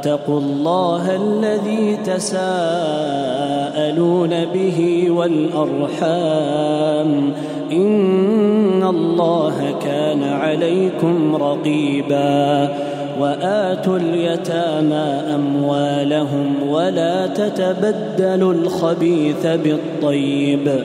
واتقوا الله الذي تساءلون به والأرحام. إن الله كان عليكم رقيبا. وآتوا اليتامى أموالهم ولا تتبدلوا الخبيث بالطيب.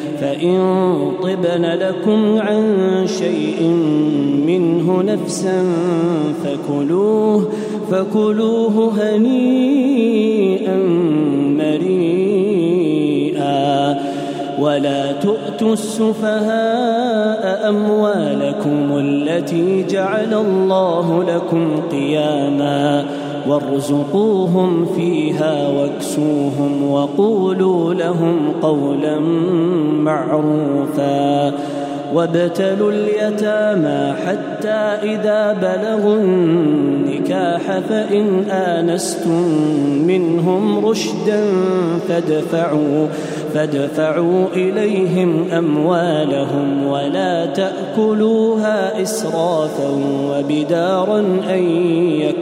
فإن طبن لكم عن شيء منه نفسا فكلوه فكلوه هنيئا مريئا. ولا تؤتوا السفهاء أموالكم التي جعل الله لكم قياما. وارزقوهم فيها واكسوهم وقولوا لهم قولا معروفا وابتلوا اليتامى حتى إذا بلغوا النكاح فإن آنستم منهم رشدا فادفعوا فادفعوا إليهم أموالهم ولا تأكلوها إسرافا وبدارا أن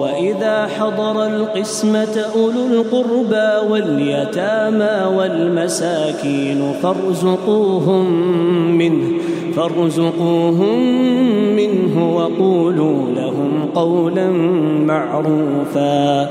وإذا حضر القسمة أولو القربى واليتامى والمساكين فارزقوهم منه فارزقوهم منه وقولوا لهم قولا معروفا.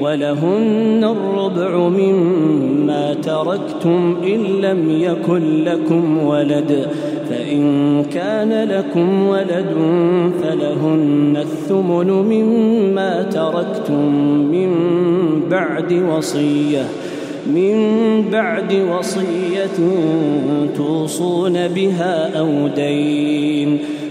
ولهن الربع مما تركتم إن لم يكن لكم ولد فإن كان لكم ولد فلهن الثمن مما تركتم من بعد وصية من بعد وصية توصون بها أو دين.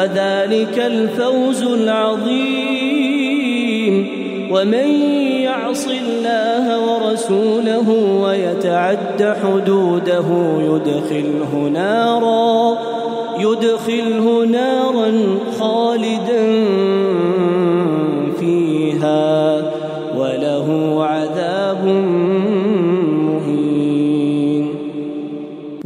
وذلك الفوز العظيم. ومن يعص الله ورسوله ويتعد حدوده يدخله نارا يدخله نارا خالدا فيها.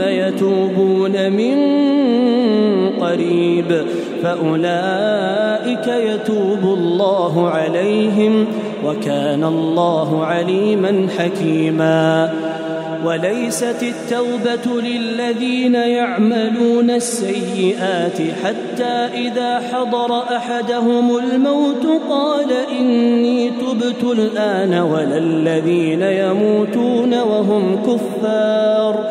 يتوبون من قريب فأولئك يتوب الله عليهم وكان الله عليما حكيما وليست التوبة للذين يعملون السيئات حتى إذا حضر أحدهم الموت قال إني تبت الآن ولا الذين يموتون وهم كفار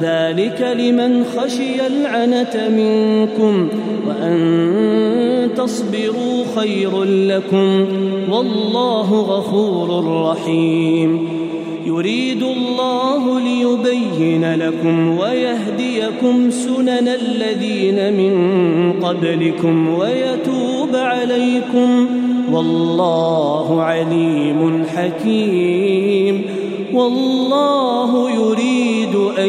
ذلك لمن خشي العنة منكم وأن تصبروا خير لكم والله غفور رحيم. يريد الله ليبين لكم ويهديكم سنن الذين من قبلكم ويتوب عليكم والله عليم حكيم. والله يريد أن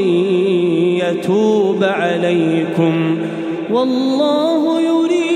يتوب عليكم. والله يريد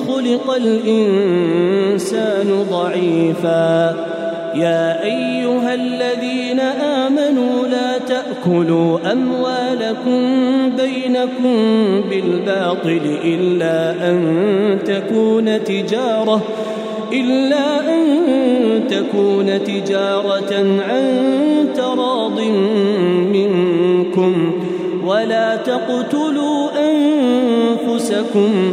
وخلق الإنسان ضعيفا. يا أيها الذين آمنوا لا تأكلوا أموالكم بينكم بالباطل إلا أن تكون تجارة إلا أن تكون تجارة عن تراض منكم. ولا تقتلوا أنفسكم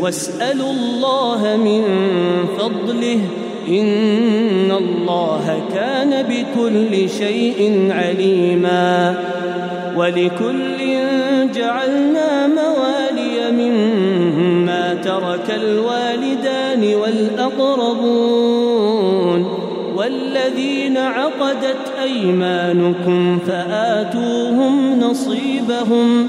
واسألوا الله من فضله إن الله كان بكل شيء عليما ولكل جعلنا موالي مما ترك الوالدان والأقربون والذين عقدت أيمانكم فآتوهم نصيبهم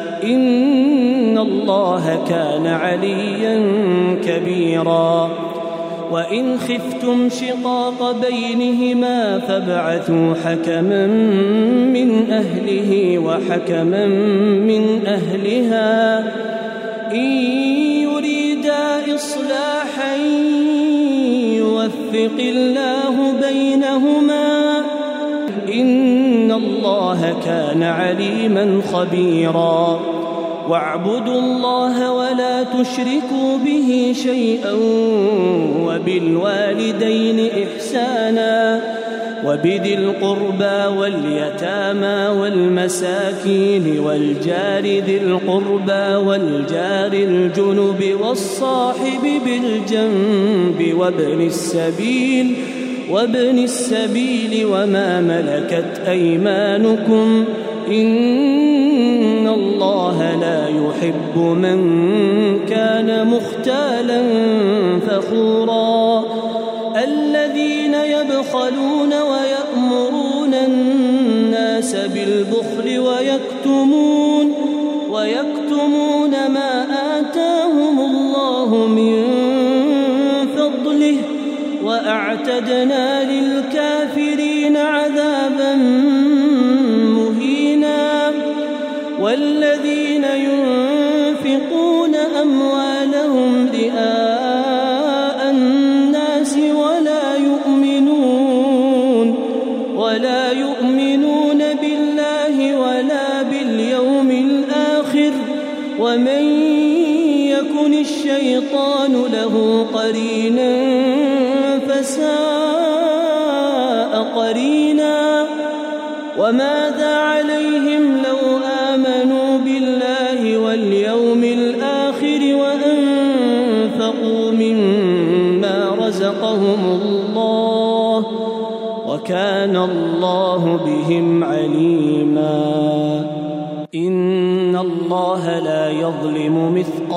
إن الله كان عليا كبيرا. وإن خفتم شقاق بينهما فابعثوا حكما من أهله وحكما من أهلها. إن يريدا إصلاحا يوفق الله بينهما. إن الله كان عليما خبيرا. واعبدوا الله ولا تشركوا به شيئا وبالوالدين إحسانا. وبذي القربى واليتامى والمساكين والجار ذي القربى والجار الجنب والصاحب بالجنب وابن السبيل وابن السبيل وما ملكت أيمانكم إن الله لا يحب من كان مختالا فخورا الذين يبخلون ويأمرون الناس بالبخل ويكتمون ويكتمون وأعتدنا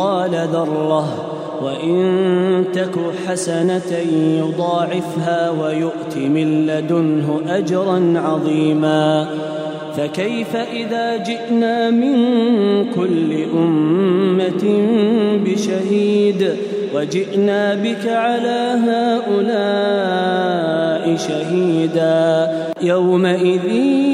مثقال ذرة وإن تك حسنة يضاعفها ويؤت من لدنه أجرا عظيما. فكيف إذا جئنا من كل أمة بشهيد وجئنا بك على هؤلاء شهيدا؟ يومئذ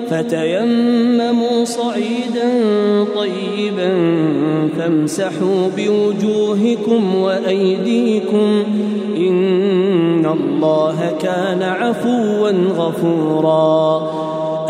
فتيمموا صعيدا طيبا فامسحوا بوجوهكم وأيديكم إن الله كان عفوا غفورا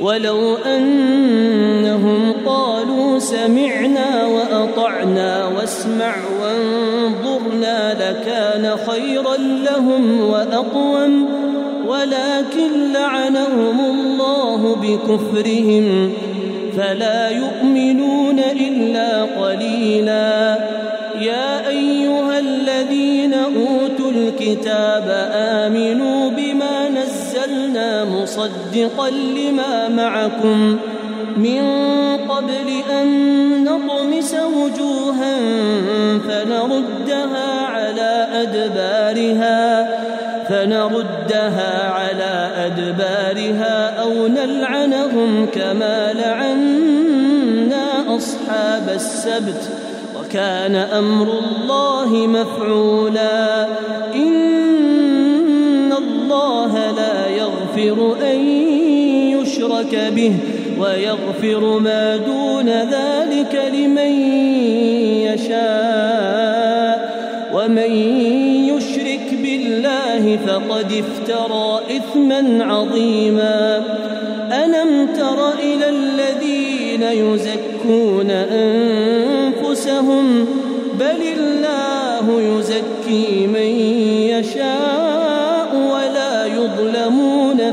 ولو أنهم قالوا سمعنا وأطعنا واسمع وانظرنا لكان خيرا لهم وأقوم ولكن لعنهم الله بكفرهم فلا يؤمنون إلا قليلا. يا أيها الذين أوتوا الكتاب آمنوا مصدقا لما معكم. من قبل أن نطمس وجوها فنردها على أدبارها فنردها على أدبارها أو نلعنهم كما لعنا أصحاب السبت. وكان أمر الله مفعولا. إن يغفر أن يشرك به ويغفر ما دون ذلك لمن يشاء. ومن يشرك بالله فقد افترى إثما عظيما. ألم تر إلى الذين يزكون أنفسهم؟ بل الله يزكي من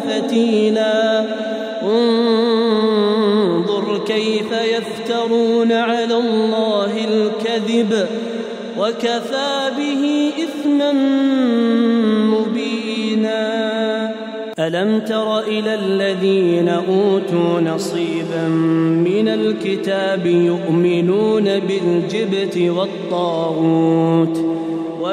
فتيلا. انظر كيف يفترون على الله الكذب وكفى به إثما مبينا. ألم تر إلى الذين أوتوا نصيبا من الكتاب يؤمنون بالجبت والطاغوت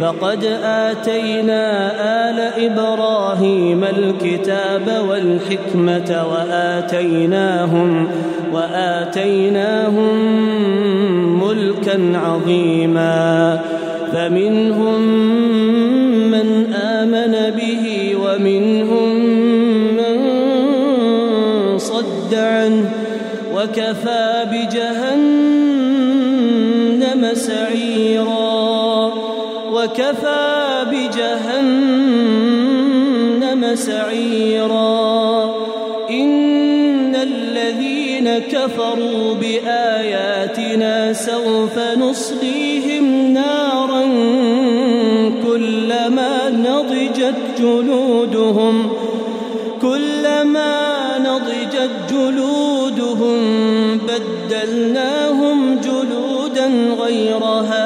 فقد آتينا آل إبراهيم الكتاب والحكمة وآتيناهم وآتيناهم ملكا عظيما. فمنهم من آمن به ومنهم من صد عنه وكفى بجهنم وكفى بجهنم سعيرا. إن الذين كفروا بآياتنا سوف نصليهم نارا كلما نضجت جلودهم كلما نضجت جلودهم بدلناهم جلودا غيرها.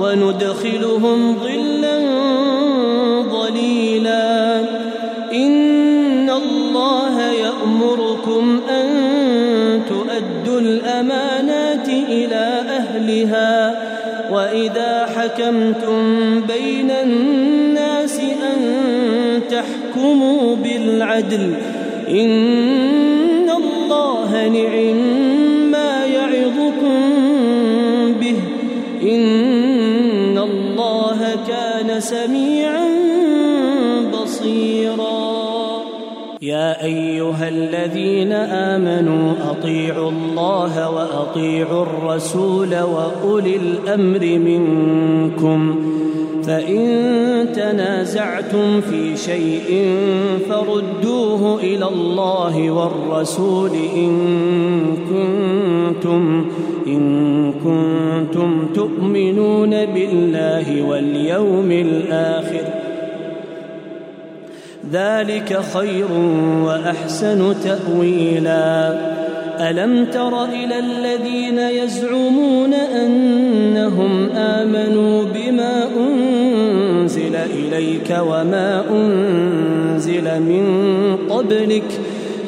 وندخلهم ظلا ظليلا. إن الله يأمركم أن تؤدوا الأمانات إلى أهلها. وإذا حكمتم بين الناس أن تحكموا بالعدل إن الله نعم سميعا بصيرا. يا أيها الذين آمنوا أطيعوا الله وأطيعوا الرسول وأولي الأمر منكم. فإن تنازعتم في شيء فردوه إلى الله والرسول إن كنتم إن كنتم تؤمنون بالله واليوم الآخر ذلك خير وأحسن تأويلا ألم تر إلى الذين يزعمون أنهم آمنوا بما أنزل إليك وما أنزل من قبلك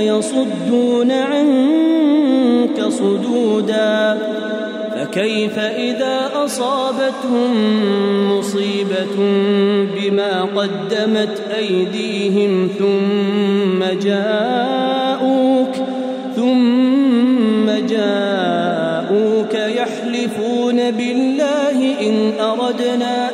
يصدون عنك صدودا فكيف إذا أصابتهم مصيبة بما قدمت أيديهم ثم جاءوك ثم جاءوك يحلفون بالله إن أردنا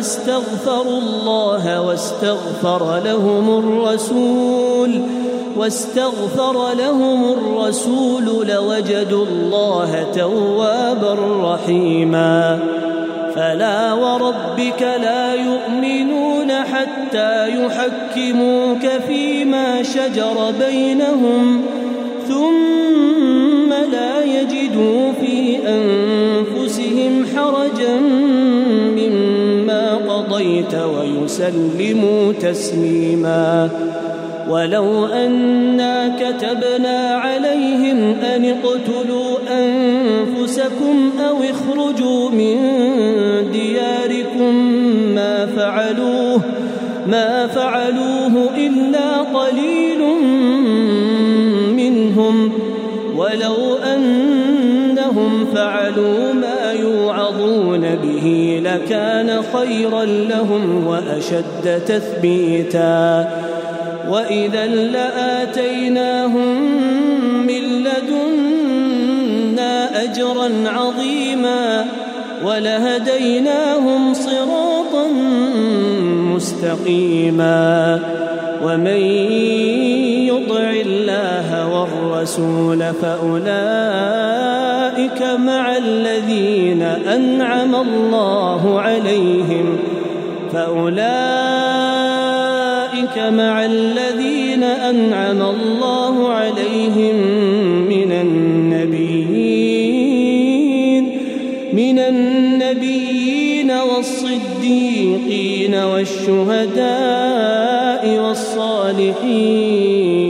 جاءوك فاستغفروا الله واستغفر لهم الرسول واستغفر لهم الرسول لوجدوا الله توابا رحيما فلا وربك لا يؤمنون حتى يحكموك فيما شجر بينهم ثم لا يجدوا ويسلموا تسليما. ولو أنا كتبنا عليهم أن اقتلوا أنفسكم أو اخرجوا من دياركم ما فعلوه ما فعلوه إلا قليل منهم. ولو أنهم يوعظون به لكان خيرا لهم وأشد تثبيتا. وإذا لآتيناهم من لدنا أجرا عظيما ولهديناهم صراطا مستقيما. ومن يطع الله والرسول فأولئك مع الذين أنعم الله عليهم. فأولئك مع الذين أنعم الله عليهم من النبيين من النبيين والصديقين والشهداء والصالحين.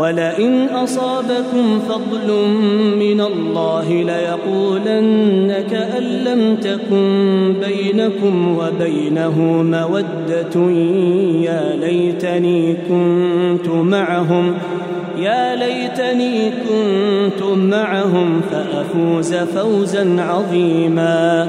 ولئن أصابكم فضل من الله ليقولن كأن لم تكن بينكم وبينه مودة يا ليتني كنت معهم يا ليتني كنت معهم فأفوز فوزا عظيما.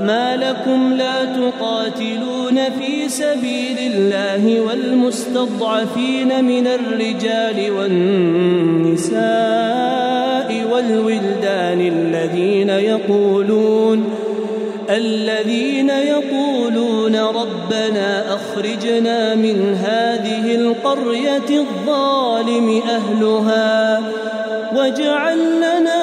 وما لكم لا تقاتلون في سبيل الله والمستضعفين من الرجال والنساء والولدان الذين يقولون الذين يقولون ربنا اخرجنا من هذه القريه الظالم اهلها واجعل لنا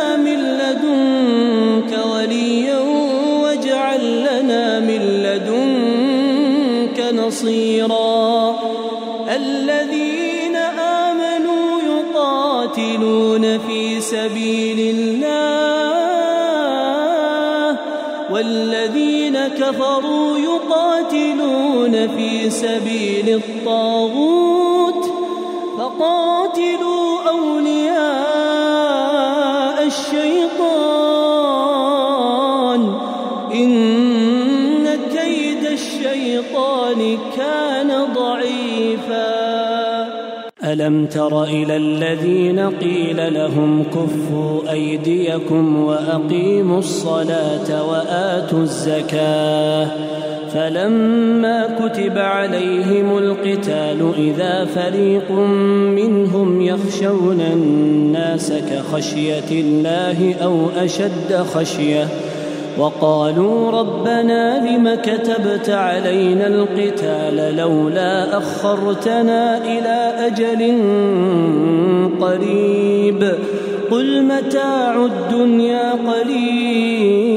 في سبيل الطاغوت فقاتلوا أولياء الشيطان. إن كيد الشيطان كان ضعيفا. ألم تر إلى الذين قيل لهم كفوا أيديكم وأقيموا الصلاة وآتوا الزكاة فلما كتب عليهم القتال إذا فريق منهم يخشون الناس كخشية الله أو أشد خشية وقالوا ربنا لم كتبت علينا القتال لولا أخرتنا إلى أجل قريب قل متاع الدنيا قليل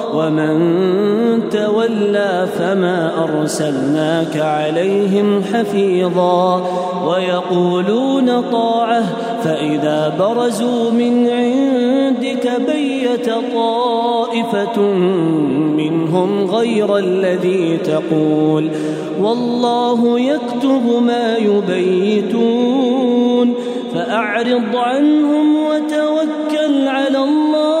ومن تولى فما أرسلناك عليهم حفيظا ويقولون طاعة فإذا برزوا من عندك بيت طائفة منهم غير الذي تقول والله يكتب ما يبيتون فأعرض عنهم وتوكل على الله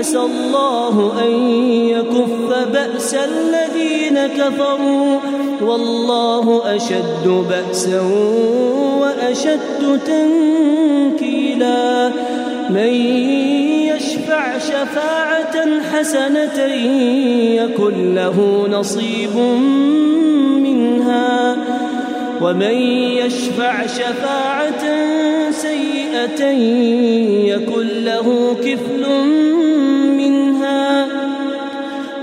عسى الله أن يكف بأس الذين كفروا والله أشد بأسا وأشد تنكيلا من يشفع شفاعة حسنة يكن له نصيب منها ومن يشفع شفاعة سيئة يكن له كفل منها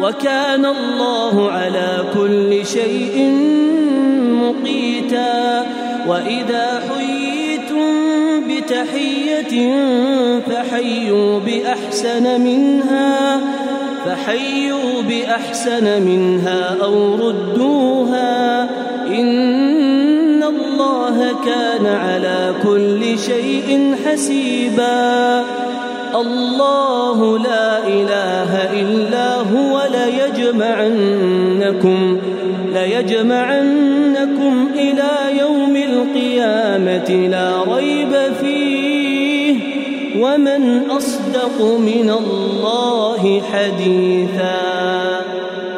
وكان الله على كل شيء مقيتا. وإذا حييتم بتحية فحيوا بأحسن منها فحيوا بأحسن منها أو ردوها. إن الله كان على كل شيء حسيبا. الله لا إله إلا هو ليجمعنكم ليجمعنكم إلى يوم القيامة لا ريب فيه ومن أصدق من الله حديثا.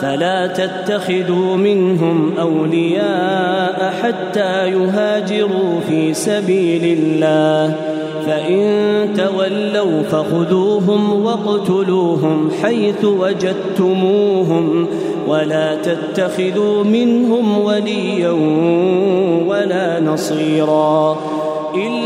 فلا تتخذوا منهم أولياء حتى يهاجروا في سبيل الله. فإن تولوا فخذوهم واقتلوهم حيث وجدتموهم ولا تتخذوا منهم وليا ولا نصيرا. إلا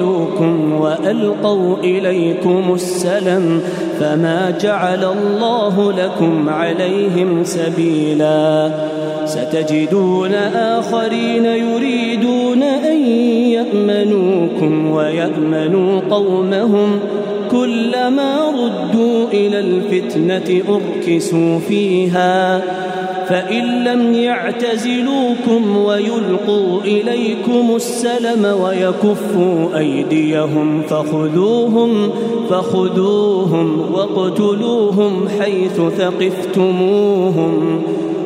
يقاتلوكم وألقوا إليكم السلم فما جعل الله لكم عليهم سبيلا. ستجدون آخرين يريدون أن يأمنوكم ويأمنوا قومهم كلما ردوا إلى الفتنة أركسوا فيها فإن لم يعتزلوكم ويلقوا إليكم السلم ويكفوا أيديهم فخذوهم فخذوهم واقتلوهم حيث ثقفتموهم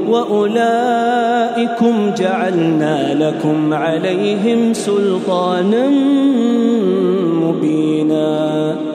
وأولئكم جعلنا لكم عليهم سلطانا مبينا.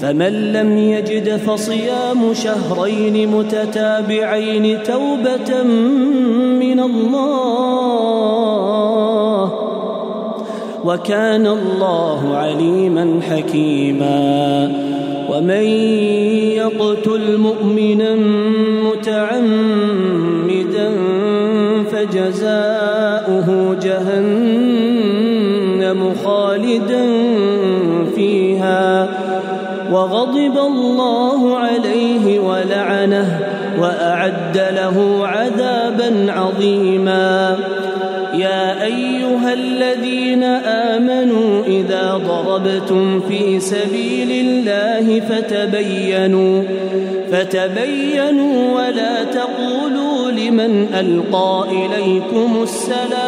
فمن لم يجد فصيام شهرين متتابعين توبة من الله وكان الله عليما حكيما ومن يقتل مؤمنا متعمدا فجزاؤه جهنم خالدا وغضب الله عليه ولعنه وأعد له عذابا عظيما. يا أيها الذين آمنوا إذا ضربتم في سبيل الله فتبينوا فتبينوا ولا تقولوا لمن ألقى إليكم السلام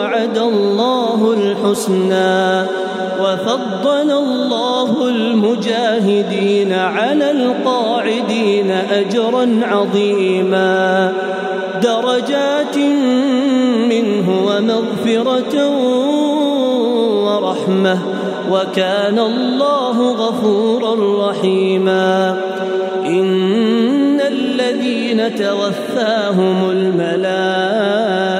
وعد الله الحسنى وفضل الله المجاهدين على القاعدين أجرا عظيما درجات منه ومغفرة ورحمة وكان الله غفورا رحيما إن الذين توفاهم الملائكة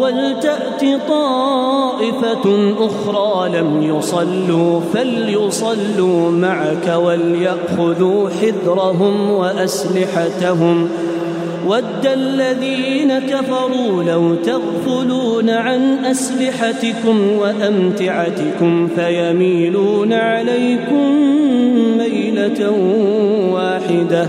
ولتأت طائفة أخرى لم يصلوا فليصلوا معك وليأخذوا حذرهم وأسلحتهم. ود الذين كفروا لو تغفلون عن أسلحتكم وأمتعتكم فيميلون عليكم ميلة واحدة.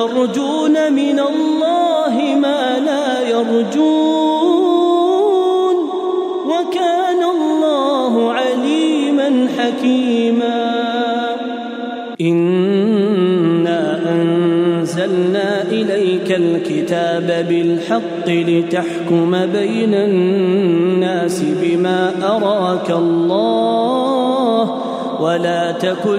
وترجون من الله ما لا يرجون وكان الله عليما حكيما. إنا أنزلنا إليك الكتاب بالحق لتحكم بين الناس بما أراك الله ولا تكن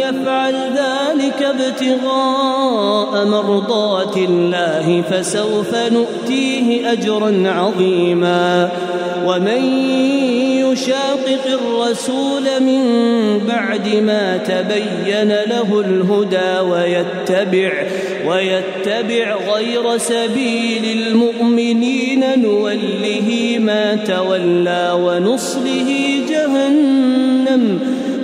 ابتغاء مرضات الله فسوف نؤتيه أجرا عظيما. ومن يشاقق الرسول من بعد ما تبين له الهدى ويتبع ويتبع غير سبيل المؤمنين نوله ما تولى ونصله جهنم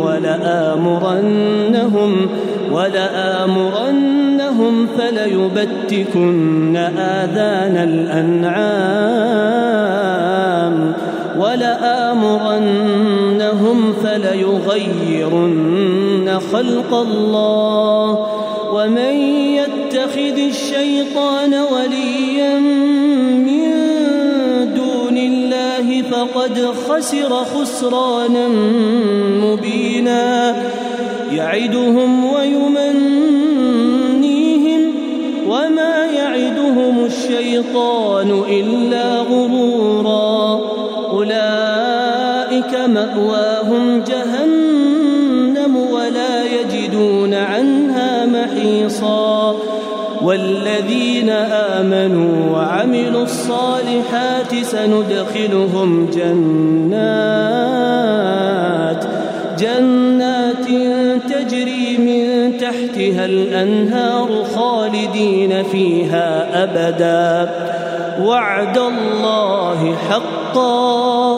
ولآمرنهم ولآمرنهم فليبتكن آذان الأنعام ولآمرنهم فليغيرن خلق الله ومن يتخذ الشيطان وليا فقد خسر خسرانا مبينا. يعدهم ويمنيهم وما يعدهم الشيطان إلا غرورا. أولئك مأواهم جهنم ولا يجدون عنها محيصا. والذين الصالحات سندخلهم جنات جنات تجري من تحتها الأنهار خالدين فيها أبدا. وعد الله حقا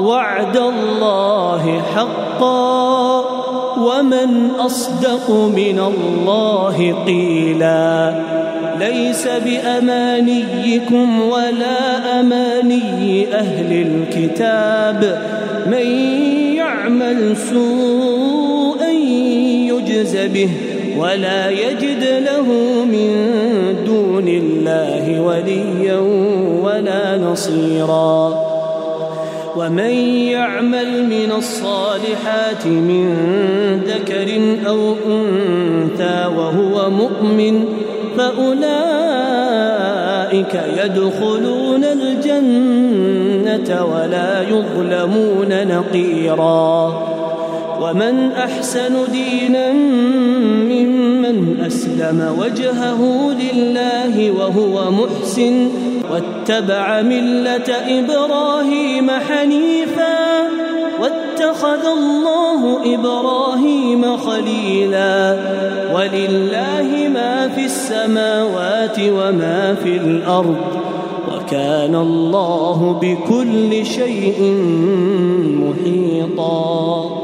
وعد الله حقا. ومن أصدق من الله قيلا. ليس بأمانيكم ولا أماني أهل الكتاب. من يعمل سوءا يجز به ولا يجد له من دون الله وليا ولا نصيرا. ومن يعمل من الصالحات من ذكر أو أنثى وهو مؤمن فأولئك يدخلون الجنة ولا يظلمون نقيرا. ومن أحسن دينا ممن أسلم وجهه لله وهو محسن واتبع ملة إبراهيم حنيفا واتخذ الله إبراهيم خليلا. ولله ما في السماوات وما في الأرض وكان الله بكل شيء محيطا.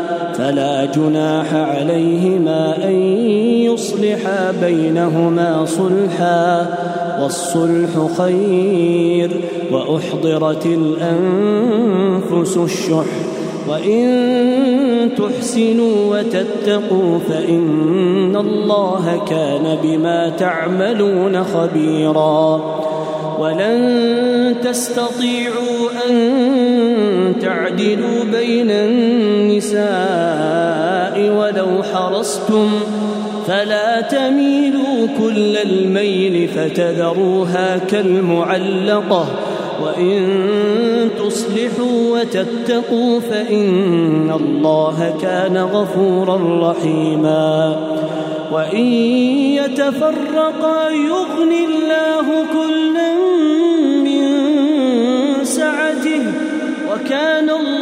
فلا جناح عليهما أن يصلحا بينهما صلحا والصلح خير وأحضرت الأنفس الشح وإن تحسنوا وتتقوا فإن الله كان بما تعملون خبيرا ولن تستطيعوا أن تعدلوا بين النساء ولو حرصتم فلا تميلوا كل الميل فتذروها كالمعلقة وإن تصلحوا وتتقوا فإن الله كان غفورا رحيما وإن يتفرقا يغني الله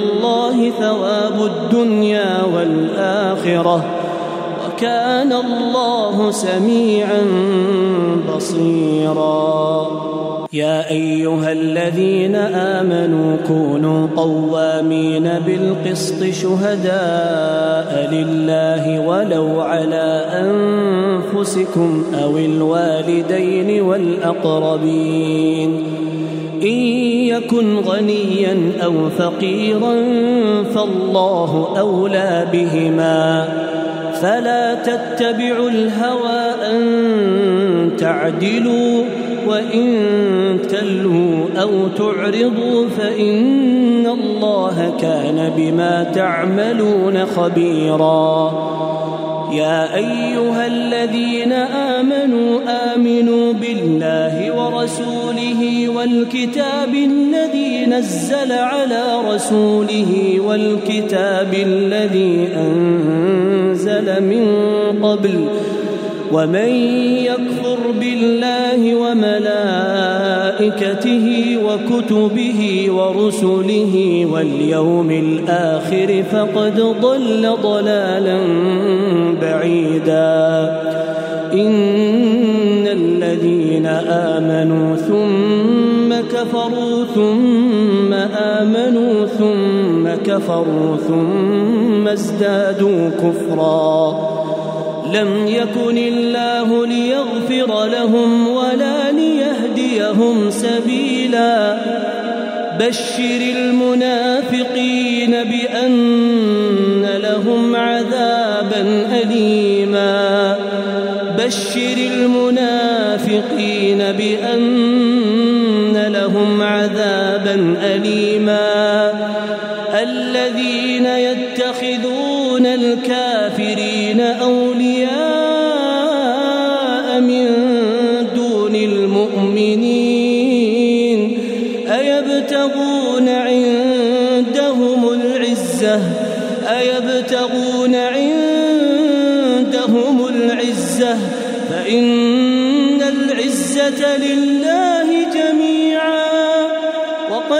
الله ثواب الدنيا والآخرة وكان الله سميعا بصيرا. يا أيها الذين آمنوا كونوا قوامين بالقسط شهداء لله ولو على أنفسكم أو الوالدين والأقربين. إن يكن غنيا أو فقيرا فالله أولى بهما فلا تتبعوا الهوى أن تعدلوا وإن تلووا أو تعرضوا فإن الله كان بما تعملون خبيرا يا أيها الذين آمنوا آمنوا بالله ورسوله والكتاب الذي نزل على رسوله والكتاب الذي أنزل من قبل ومن يكفر بالله وملائكته وكتبه ورسله واليوم الآخر فقد ضل ضلالا بعيدا. إن الذين آمنوا ثم كفروا ثم آمنوا ثم كفروا ثم ازدادوا كفرا. لم يكن الله ليغفر لهم ولا ليهديهم سبيلا. بشر المنافقين بأن لهم عذابا اليما. بشر المنافقين بأن لهم عذابا اليما.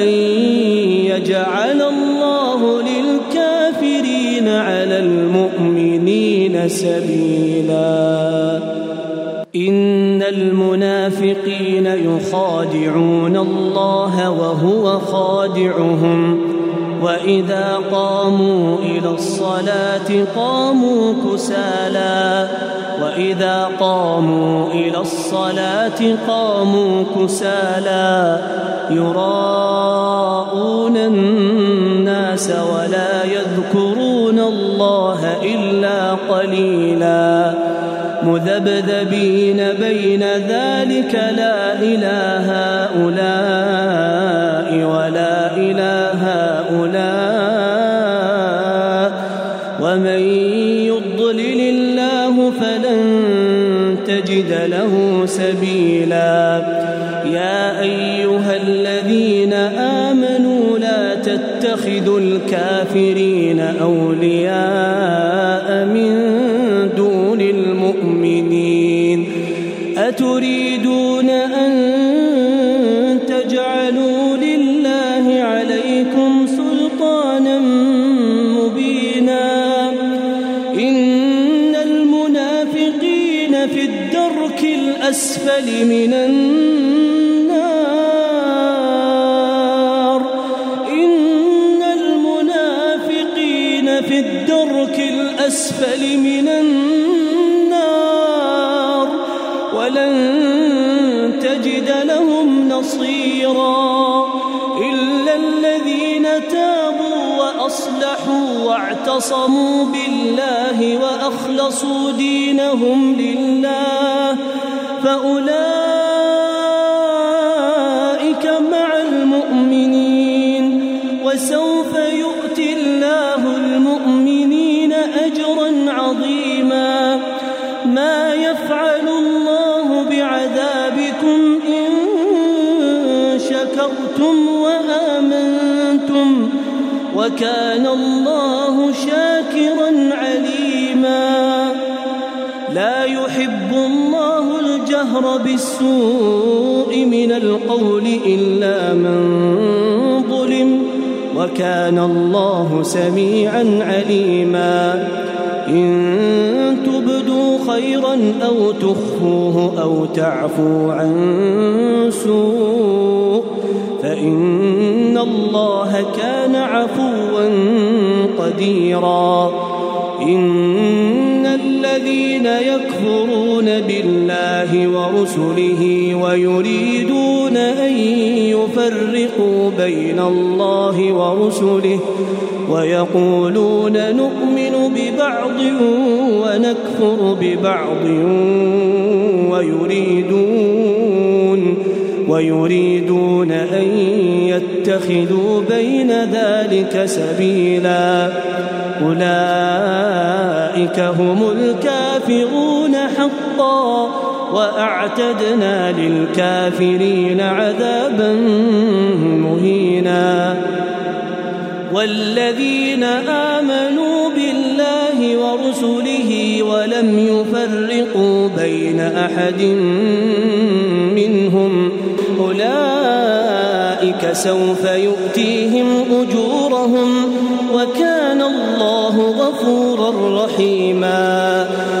ولن يجعل الله للكافرين على المؤمنين سبيلا. إن المنافقين يخادعون الله وهو خادعهم. وإذا قاموا إلى الصلاة قاموا كسالى وإذا قاموا إلى الصلاة قاموا كسالى يراءون الناس ولا يذكرون الله إلا قليلا مذبذبين بين ذلك لا إله هؤلاء ولا إله سبيلا. يا أيها الذين آمنوا لا تتخذوا الكافرين أولياء واعتصموا بالله وأخلصوا دينهم لله فأولئك مع المؤمنين وسوف يؤتي الله المؤمنين أجرا عظيما ما يفعل الله بعذابكم إن شكرتم وآمنتم وكان الله الجهر بالسوء من القول إلا من ظلم وكان الله سميعا عليما. إن تبدوا خيرا أو تخفوه أو تعفوا عن سوء فإن الله كان عفوا قديرا. إن ورسله ويريدون أن يفرقوا بين الله ورسله ويقولون نؤمن ببعض ونكفر ببعض ويريدون ويريدون أن يتخذوا بين ذلك سبيلا أولئك هم الكافرون حقا وأعتدنا للكافرين عذابا مهينا. والذين آمنوا بالله ورسله ولم يفرقوا بين أحد منهم أولئك سوف يؤتيهم أجورهم وكان الله غفورا رحيما.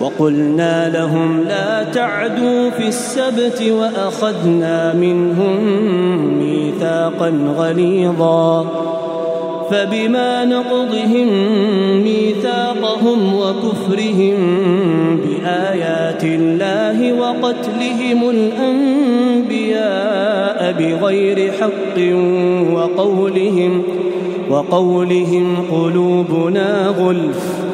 وقلنا لهم لا تعدوا في السبت وأخذنا منهم ميثاقا غليظا فبما نقضهم ميثاقهم وكفرهم بآيات الله وقتلهم الأنبياء بغير حق وقولهم وقولهم قلوبنا غلف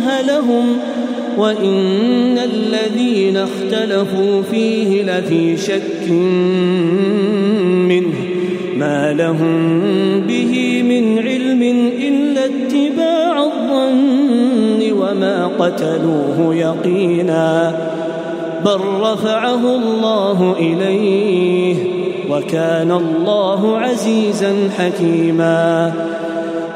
شبه لهم وإن الذين اختلفوا فيه لفي شك منه ما لهم به من علم إلا اتباع الظن وما قتلوه يقينا بل رفعه الله إليه وكان الله عزيزا حكيما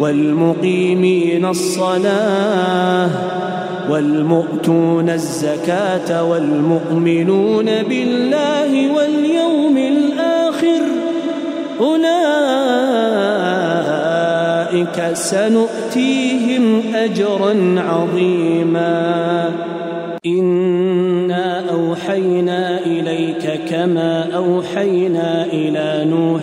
والمقيمين الصلاة والمؤتون الزكاة والمؤمنون بالله واليوم الآخر. أولئك سنؤتيهم أجرا عظيما. إنا أوحينا إليك كما أوحينا إلى نوح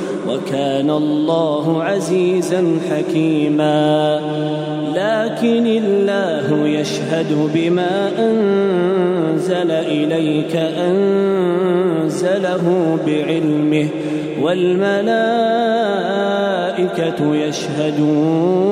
وكان الله عزيزا حكيما. لكن الله يشهد بما أنزل إليك أنزله بعلمه والملائكة يشهدون.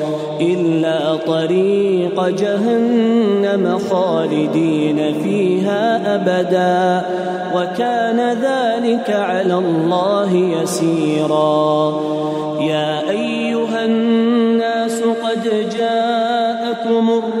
إلا طريق جهنم خالدين فيها أبدا وكان ذلك على الله يسيرا. يا أيها الناس قد جاءكم الرسول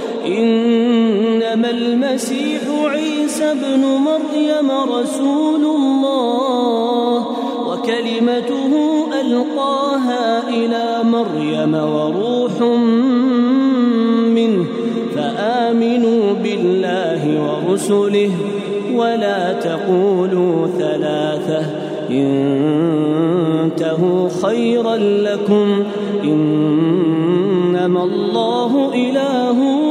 إنما المسيح عيسى ابن مريم رسول الله وكلمته ألقاها إلى مريم وروح منه فآمنوا بالله ورسله ولا تقولوا ثلاثة انتهوا خيرا لكم إنما الله واحد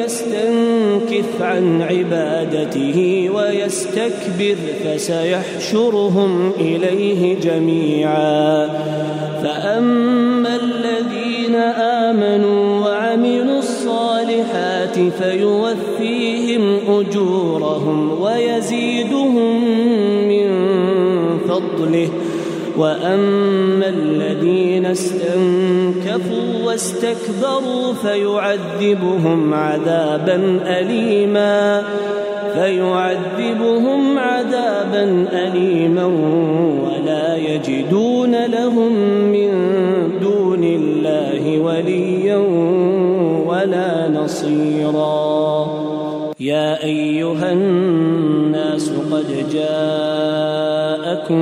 عن عبادته ويستكبر فسيحشرهم إليه جميعا. فأما الذين آمنوا وعملوا الصالحات فيوفيهم أجورهم ويزيدهم من فضله. واما الذين استنكفوا واستكبروا فيعذبهم عذابا اليما فيعذبهم عذابا اليما ولا يجدون لهم من دون الله وليا ولا نصيرا يا ايها الناس قد جاءكم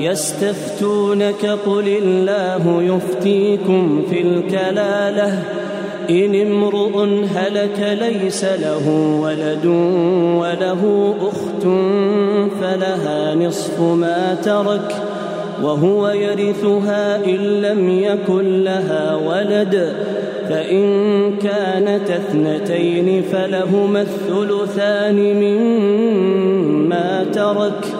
يستفتونك قل الله يفتيكم في الكلالة. إن امرؤ هلك ليس له ولد وله أخت فلها نصف ما ترك وهو يرثها إن لم يكن لها ولد. فإن كانت اثنتين فلهما الثلثان مما ترك.